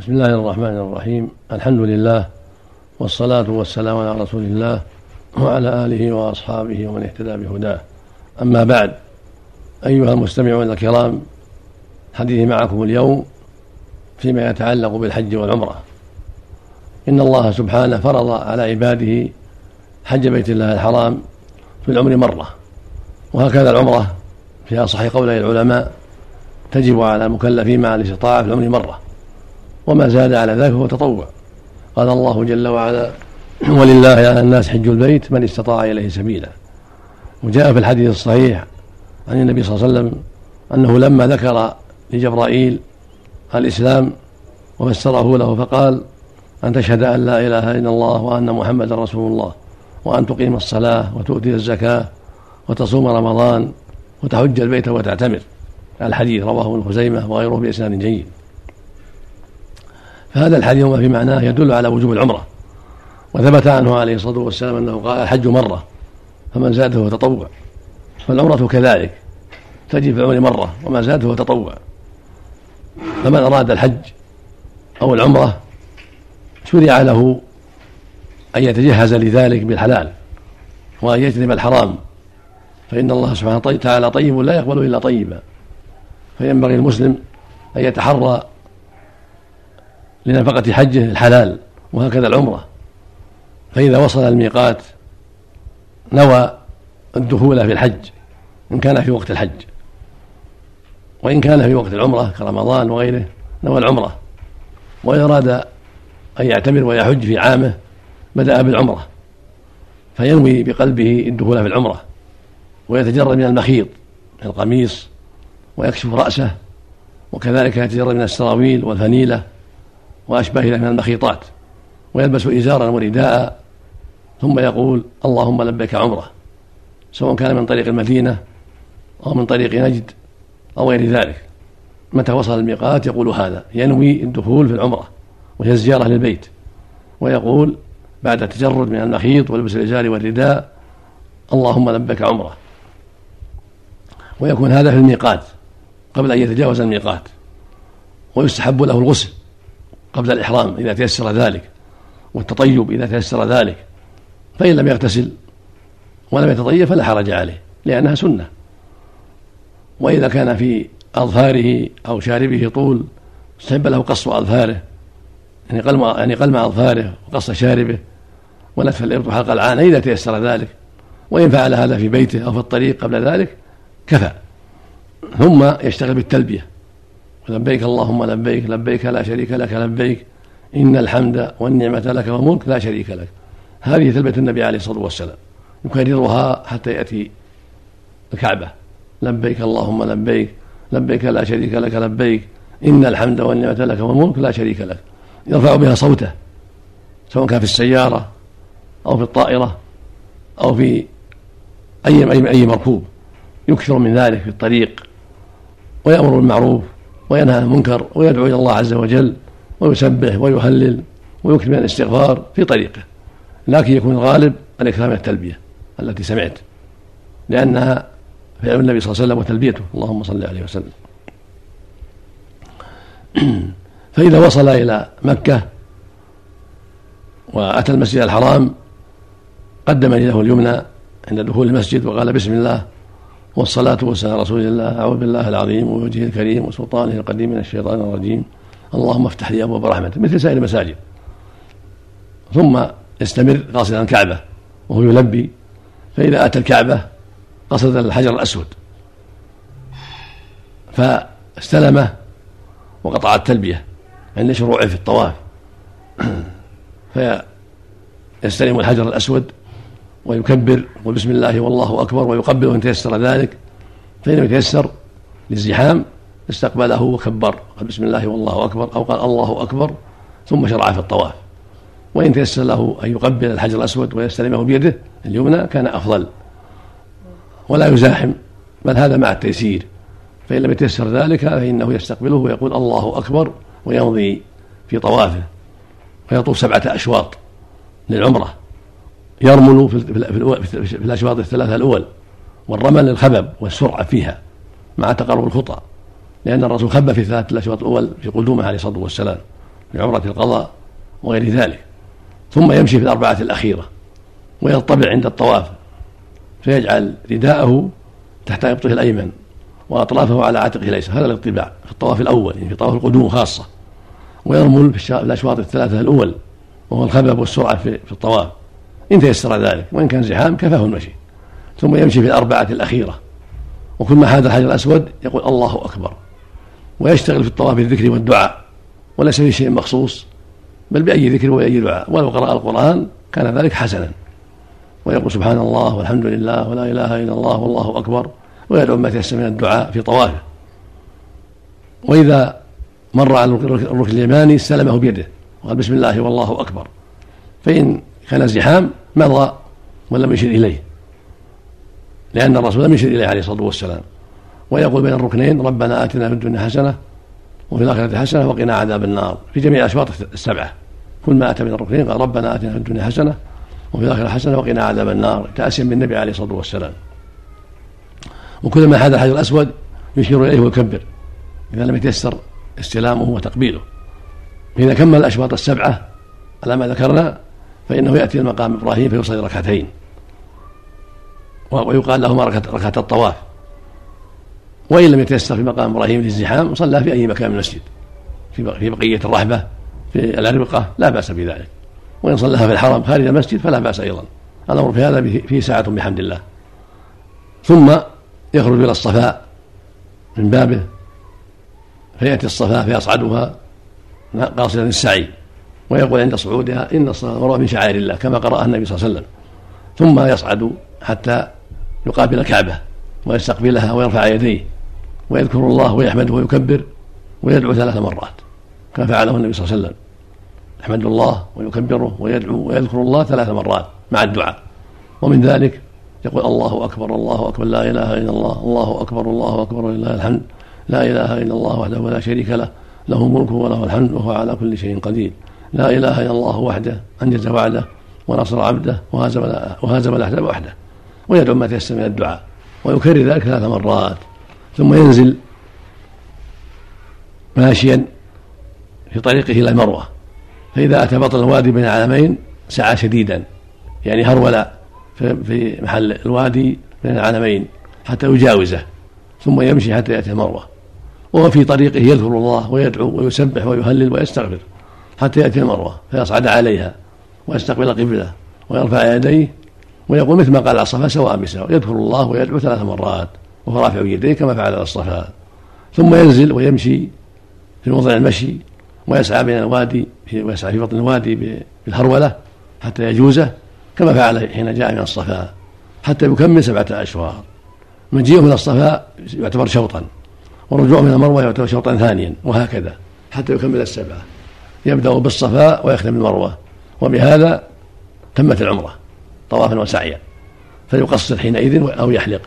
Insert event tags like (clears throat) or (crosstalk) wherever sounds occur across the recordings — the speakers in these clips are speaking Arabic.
بسم الله الرحمن الرحيم. الحمد لله والصلاة والسلام على رسول الله وعلى آله وأصحابه ومن اهتدى بهداه. أما بعد أيها المستمعون الكرام حديثي معكم اليوم فيما يتعلق بالحج والعمرة. إن الله سبحانه فرض على عباده حج بيت الله الحرام في العمر مرة. وهكذا العمرة فيها صحيح قولي العلماء تجب على المكلفين مع الاستطاعة في العمر مرة. وما زاد على ذلك فهو تطوع. قال الله جل وعلا ولله على الناس حج البيت من استطاع إليه سبيلا. وجاء في الحديث الصحيح عن النبي صلى الله عليه وسلم أنه لما ذكر لجبرائيل الإسلام وفسره له فقال أن تشهد أن لا إله إلا الله وأن محمدا رسول الله وأن تقيم الصلاة وتؤتي الزكاة وتصوم رمضان وتحج البيت وتعتمر. الحديث رواه ابن خزيمة وغيره بإسناد جيد. فهذا الحديث وما في معناه يدل على وجوب العمرة. وثبت عنه عليه الصلاة والسلام أنه قال الحج مرة فمن زاد فهو تطوع. فالعمرة كذلك تجب في العمر مرة وما زاد فهو تطوع. فمن أراد الحج أو العمرة شرع له أن يتجهز لذلك بالحلال وأن يجتنب الحرام. فإن الله سبحانه وتعالى طيب لا يقبل إلا طيبا. فينبغي المسلم أن يتحرى لنفقة حجه الحلال وهكذا العمرة. فإذا وصل الميقات نوى الدخول في الحج إن كان في وقت الحج. وإن كان في وقت العمرة كرمضان وغيره نوى العمرة. وإن أراد أن يعتمر ويحج في عامه بدأ بالعمرة. فينوي بقلبه الدخول في العمرة. ويتجرد من المخيط القميص ويكشف رأسه. وكذلك يتجرد من السراويل والفنيلة. وأشباه من المخيطات ويلبس إزارا ورداء ثم يقول اللهم لبيك عمره. سواء كان من طريق المدينة أو من طريق نجد أو غير ذلك. متى وصل الميقات؟ يقول هذا ينوي الدخول في العمرة وهي الزيارة للبيت. ويقول بعد التجرد من المخيط ولبس الإزار والرداء اللهم لبيك عمره. ويكون هذا في الميقات قبل أن يتجاوز الميقات ويستحب له الغسل. قبل الإحرام إذا تيسر ذلك والتطيب إذا تيسر ذلك فإن لم يغتسل ولم يتطيب فلا حرج عليه لأنها سنة. وإذا كان في أظفاره أو شاربه طول استحب له قص أظفاره يعني قلم يعني قلم أظفاره وقص شاربه ونتف الإبط حلق العانة إذا تيسر ذلك. وإن فعل هذا في بيته أو في الطريق قبل ذلك كفى. ثم يشتغل بالتلبية. لبيك اللهم لبيك لبيك لا شريك لك لبيك إن الحمد والنعمة لك والملك لا شريك لك. هذه تلبية النبي عليه الصلاة والسلام. يكررها حتى يأتي الكعبة. لبيك اللهم لبيك لبيك لا شريك لك لبيك إن الحمد والنعمة لك والملك لا شريك لك. يرفع بها صوته سواء كان في السيارة أو في الطائرة أو في أي أي أي مركوب. يكثر من ذلك في الطريق ويأمر بالمعروف. وينهى عن المنكر ويدعو إلى الله عز وجل ويسبح ويهلل ويكثر من الاستغفار في طريقه لكن يكون الغالب الإكثار من التلبية التي سمعت لأنها فعل النبي صلى الله عليه وسلم وتلبيته. اللهم صل عليه وسلم. (clears throat) فإذا وصل إلى مكة وأتى المسجد الحرام قدم يده اليمنى عند دخول المسجد وقال بسم الله والصلاة والسلام على رسول الله أعوذ بالله العظيم ووجهه الكريم وسلطانه القديم من الشيطان الرجيم. اللهم افتح لي أبواب رحمتك مثل سائر المساجد. ثم يستمر قاصدا الكعبة وهو يلبي. فإذا أتى الكعبة قصد الحجر الأسود. فاستلمه وقطع التلبية عند شروعه في الطواف. (clears throat) فيستلم الحجر الأسود ويكبر يقول بسم الله والله أكبر ويقبل وإن تيسر ذلك. فإن يتيسر للزحام استقبله وكبر. قال بسم الله والله أكبر أو قال الله أكبر ثم شرع في الطواف. وإن تيسر له أن يقبل الحجر الأسود ويستلمه بيده اليمنى كان أفضل. ولا يزاحم. بل هذا مع التيسير. فإن لم يتيسر ذلك فإنه يستقبله ويقول الله أكبر ويمضي في طوافه. فيطوف سبعة أشواط للعمرة. يرمل في, في, في الأشواط الثلاثة الأول والرمل للخبب والسرعة فيها مع تقرب الخطى لأن الرسول خب في ثلاثة الأشواط الأول في قدومه عليه الصلاة والسلام بعمرة القضاء وغير ذلك. ثم يمشي في الأربعة الأخيرة ويطبع عند الطواف فيجعل رداءه تحت إبطه الأيمن وأطرافه على عاتقه الأيسر هذا الاطباع في الطواف الأول يعني في طواف القدوم خاصة. ويرمل في الأشواط الثلاثة الأول وهو الخبب والسرعة في الطواف. إن تيسر ذلك وإن كان زحام كفاه المشي. ثم يمشي في الأربعة الأخيرة. وكل ما الحجر الأسود يقول الله أكبر. ويشتغل في الطواف بالذكر والدعاء. وليس في شيء مخصوص بل بأي ذكر وأي دعاء. ولو قرأ القرآن كان ذلك حسنا. ويقول سبحان الله والحمد لله ولا إله إلا الله والله أكبر. ويدعو ما تيسر من الدعاء في طوافه. وإذا مر على الركن اليماني استلمه بيده. وقال بسم الله والله أكبر. فإن كان زحام مضى ولم يشر إليه. لأن الرسول لم يشر إليه عليه الصلاة والسلام. ويقول بين الركنين ربنا آتنا في الدنيا حسنة وفي الآخرة حسنة وقنا عذاب النار. في جميع الأشواط السبعة. كل ما أتى من الركنين قال ربنا آتنا في الدنيا حسنة وفي الآخرة حسنة وقنا عذاب النار. تأسيا بالنبي عليه الصلاة والسلام. وكل ما حاد الحجر الأسود يشير إليه ويكبر. إذا لم يتيسر استلامه وتقبيله. فإذا كمل الأشواط السبعة على ما ذكرنا فإنه يأتي المقام إبراهيم فيصلي ركعتين. ويقال لهما ركعة الطواف. وإن لم يتيسر في مقام إبراهيم للزحام صلى في أي مكان من المسجد. في بقية الرحبة في الأربقة لا بأس بذلك. وإن صلىها في الحرم خارج المسجد فلا بأس أيضا. الأمر في هذا فيه ساعة بحمد الله. ثم يخرج إلى الصفاء من بابه فيأتي الصفاء فيصعدها قاصدا السعي. ويقول عند صعودها إن والمروة من شعائر الله كما قرأها النبي صلى الله عليه وسلم. ثم يصعد حتى يقابل الكعبة ويستقبلها ويرفع يديه ويذكر الله ويحمده ويكبر ويدعو ثلاث مرات كما فعله النبي صلى الله عليه وسلم. يحمد الله ويكبره ويدعو ويذكر الله ثلاث مرات مع الدعاء. ومن ذلك يقول الله أكبر الله أكبر لا إله إلا الله الله أكبر الله أكبر ولله الحمد لا إله إلا الله وحده لا شريك له له الملك وله الحمد وهو على كل شيء قدير. لا إله إلا الله وحده انجز وعده ونصر عبده وهزم وهزم الأحزاب وحده ويدعو ما تيسر من الدعاء ويكرر ذلك ثلاث مرات ثم ينزل ماشيا في طريقه إلى المروة فإذا أتى بطن الوادي بين العلمين سعى شديدا يعني هرول في محل الوادي بين العلمين حتى يجاوزه ثم يمشي حتى يأتي المروة وهو في طريقه يذكر الله ويدعو ويسبح ويهلل ويستغفر. حتى يأتي المروة فيصعد عليها ويستقبل القبله ويرفع يديه ويقول مثل ما قال على الصفا سواء بسواء يذكر الله ويدعو ثلاث مرات وهو رافع يديه كما فعل على الصفا. ثم ينزل ويمشي في موضع المشي ويسعى بين الوادي ويسعى في بطن الوادي بالهرولة حتى يجوزه كما فعل حين جاء من الصفا حتى يكمل سبعة أشواط مجيئه من الصفا يعتبر شوطا ورجوعه من المروة يعتبر شوطا ثانيا وهكذا حتى يكمل السبعة. يبدأ بالصفا ويختم المروة وبهذا تمت العمرة طوافا وسعيا. فيقصر حينئذ أو يحلق.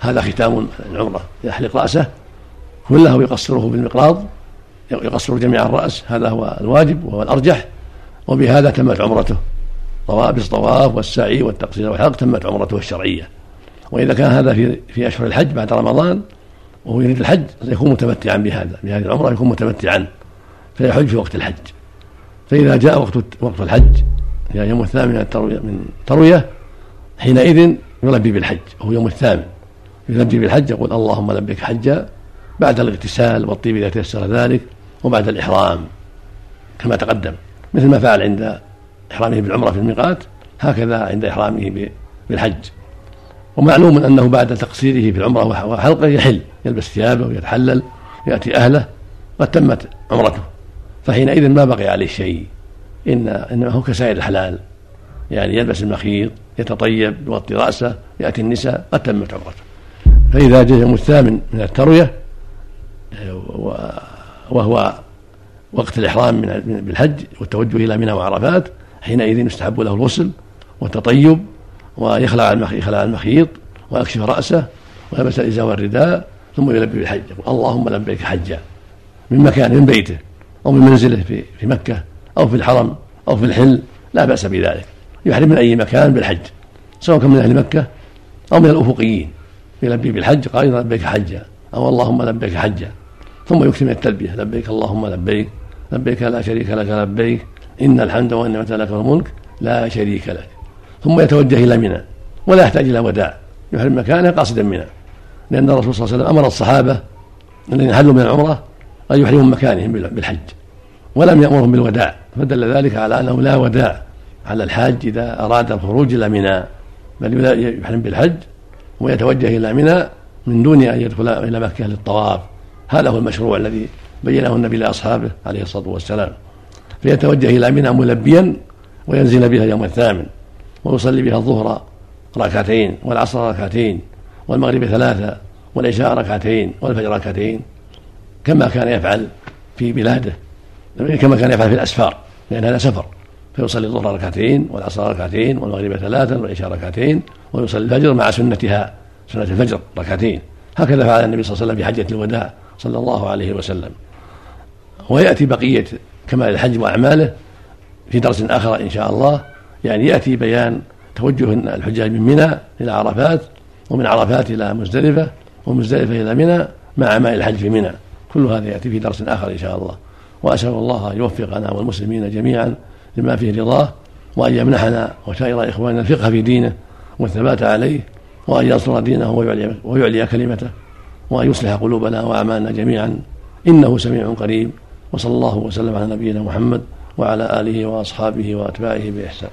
هذا ختام العمرة. يحلق رأسه كله ويقصره بالمقراض يقصر جميع الرأس. هذا هو الواجب وهو الأرجح. وبهذا تمت عمرته. طواف بالطواف والسعي والتقصير والحلق تمت عمرته الشرعية. وإذا كان هذا في في أشهر الحج بعد رمضان وهو يريد الحج يكون متمتعا بهذا بهذه العمرة يكون متمتعا. فيحج في وقت الحج. فإذا جاء وقت وقت الحج يعني يوم الثامن من التروية من تروية حينئذ يلبي بالحج وهو يوم الثامن. يلبي بالحج يقول اللهم لبيك حجا بعد الاغتسال والطيب إذا تيسر ذلك وبعد الإحرام كما تقدم. مثل ما فعل عند إحرامه بالعمرة في الميقات هكذا عند إحرامه بالحج. ومعلوم أنه بعد تقصيره في العمرة وحلقه يحل يلبس ثيابه ويتحلل يأتي أهله قد تمت عمرته. فحينئذ ما بقي عليه شيء. إن إنما هو كسائر الحلال. يعني يلبس المخيط يتطيب يغطي رأسه يأتي النساء قد تمت عمرته فإذا جاء يوم الثامن من التروية وهو وقت الإحرام من بالحج والتوجه إلى منى وعرفات حينئذ يستحب له الغسل والتطيب ويخلع يخلع المخيط ويكشف رأسه ويلبس الإزار والرداء ثم يلبي بالحج. يقول اللهم لبيك حجا من مكان من بيته. أو من منزله في في مكة أو في الحرم أو في الحل لا بأس بذلك. يحرم من أي مكان بالحج سواء كان من أهل مكة أو من الأفقيين. يلبي بالحج قائلا لبيك حجا أو اللهم لبيك حجا. ثم يكثر من التلبية لبيك اللهم لبيك لبيك لا شريك لك لبيك إن الحمد والنعمة لك والملك لا شريك لك. ثم يتوجه إلى منى ولا يحتاج إلى وداع. يحرم مكانه قاصدا منى لأن الرسول صلى الله عليه وسلم أمر الصحابة الذين حلوا من العمرة أن يحرموا مكانهم بالحج ولم يأمرهم بالوداع فدل ذلك على أنه لا وداع على الحاج إذا أراد الخروج إلى منى بل يحرم بالحج ويتوجه إلى منى من دون أن يدخل إلى مكة للطواف. هذا هو المشروع الذي بينه النبي لأصحابه عليه الصلاة والسلام. فيتوجه إلى منى ملبيا وينزل بها يوم الثامن ويصلي بها الظهر ركعتين والعصر ركعتين والمغرب ثلاثة والعشاء ركعتين والفجر ركعتين. كما كان يفعل في بلاده كما كان يفعل في الأسفار لأن هذا سفر. فيصلي الظهر ركعتين والعصر ركعتين والمغرب ثلاثا والعشاء ركعتين ويصلي الفجر مع سنتها سنة الفجر ركعتين. هكذا فعل النبي صلى الله عليه وسلم في حجة الوداع صلى الله عليه وسلم. ويأتي بقية كمال الحج وأعماله في درس آخر إن شاء الله يعني يأتي بيان توجه الحجاج من منى إلى عرفات ومن عرفات إلى مزدلفة ومزدلفة إلى منى مع أعمال الحج في منى. كل هذا يأتي في درس آخر إن شاء الله. وأسأل الله أن يوفقنا والمسلمين جميعا لما فيه رضاه وأن يمنحنا وسائر إخواننا الفقه في دينه والثبات عليه وأن ينصر دينه ويعلي, ويعلي كلمته وأن يصلح قلوبنا وأعمالنا جميعا. إنه سميع قريب. وصلى الله وسلم على نبينا محمد وعلى آله وأصحابه وأتباعه بإحسان.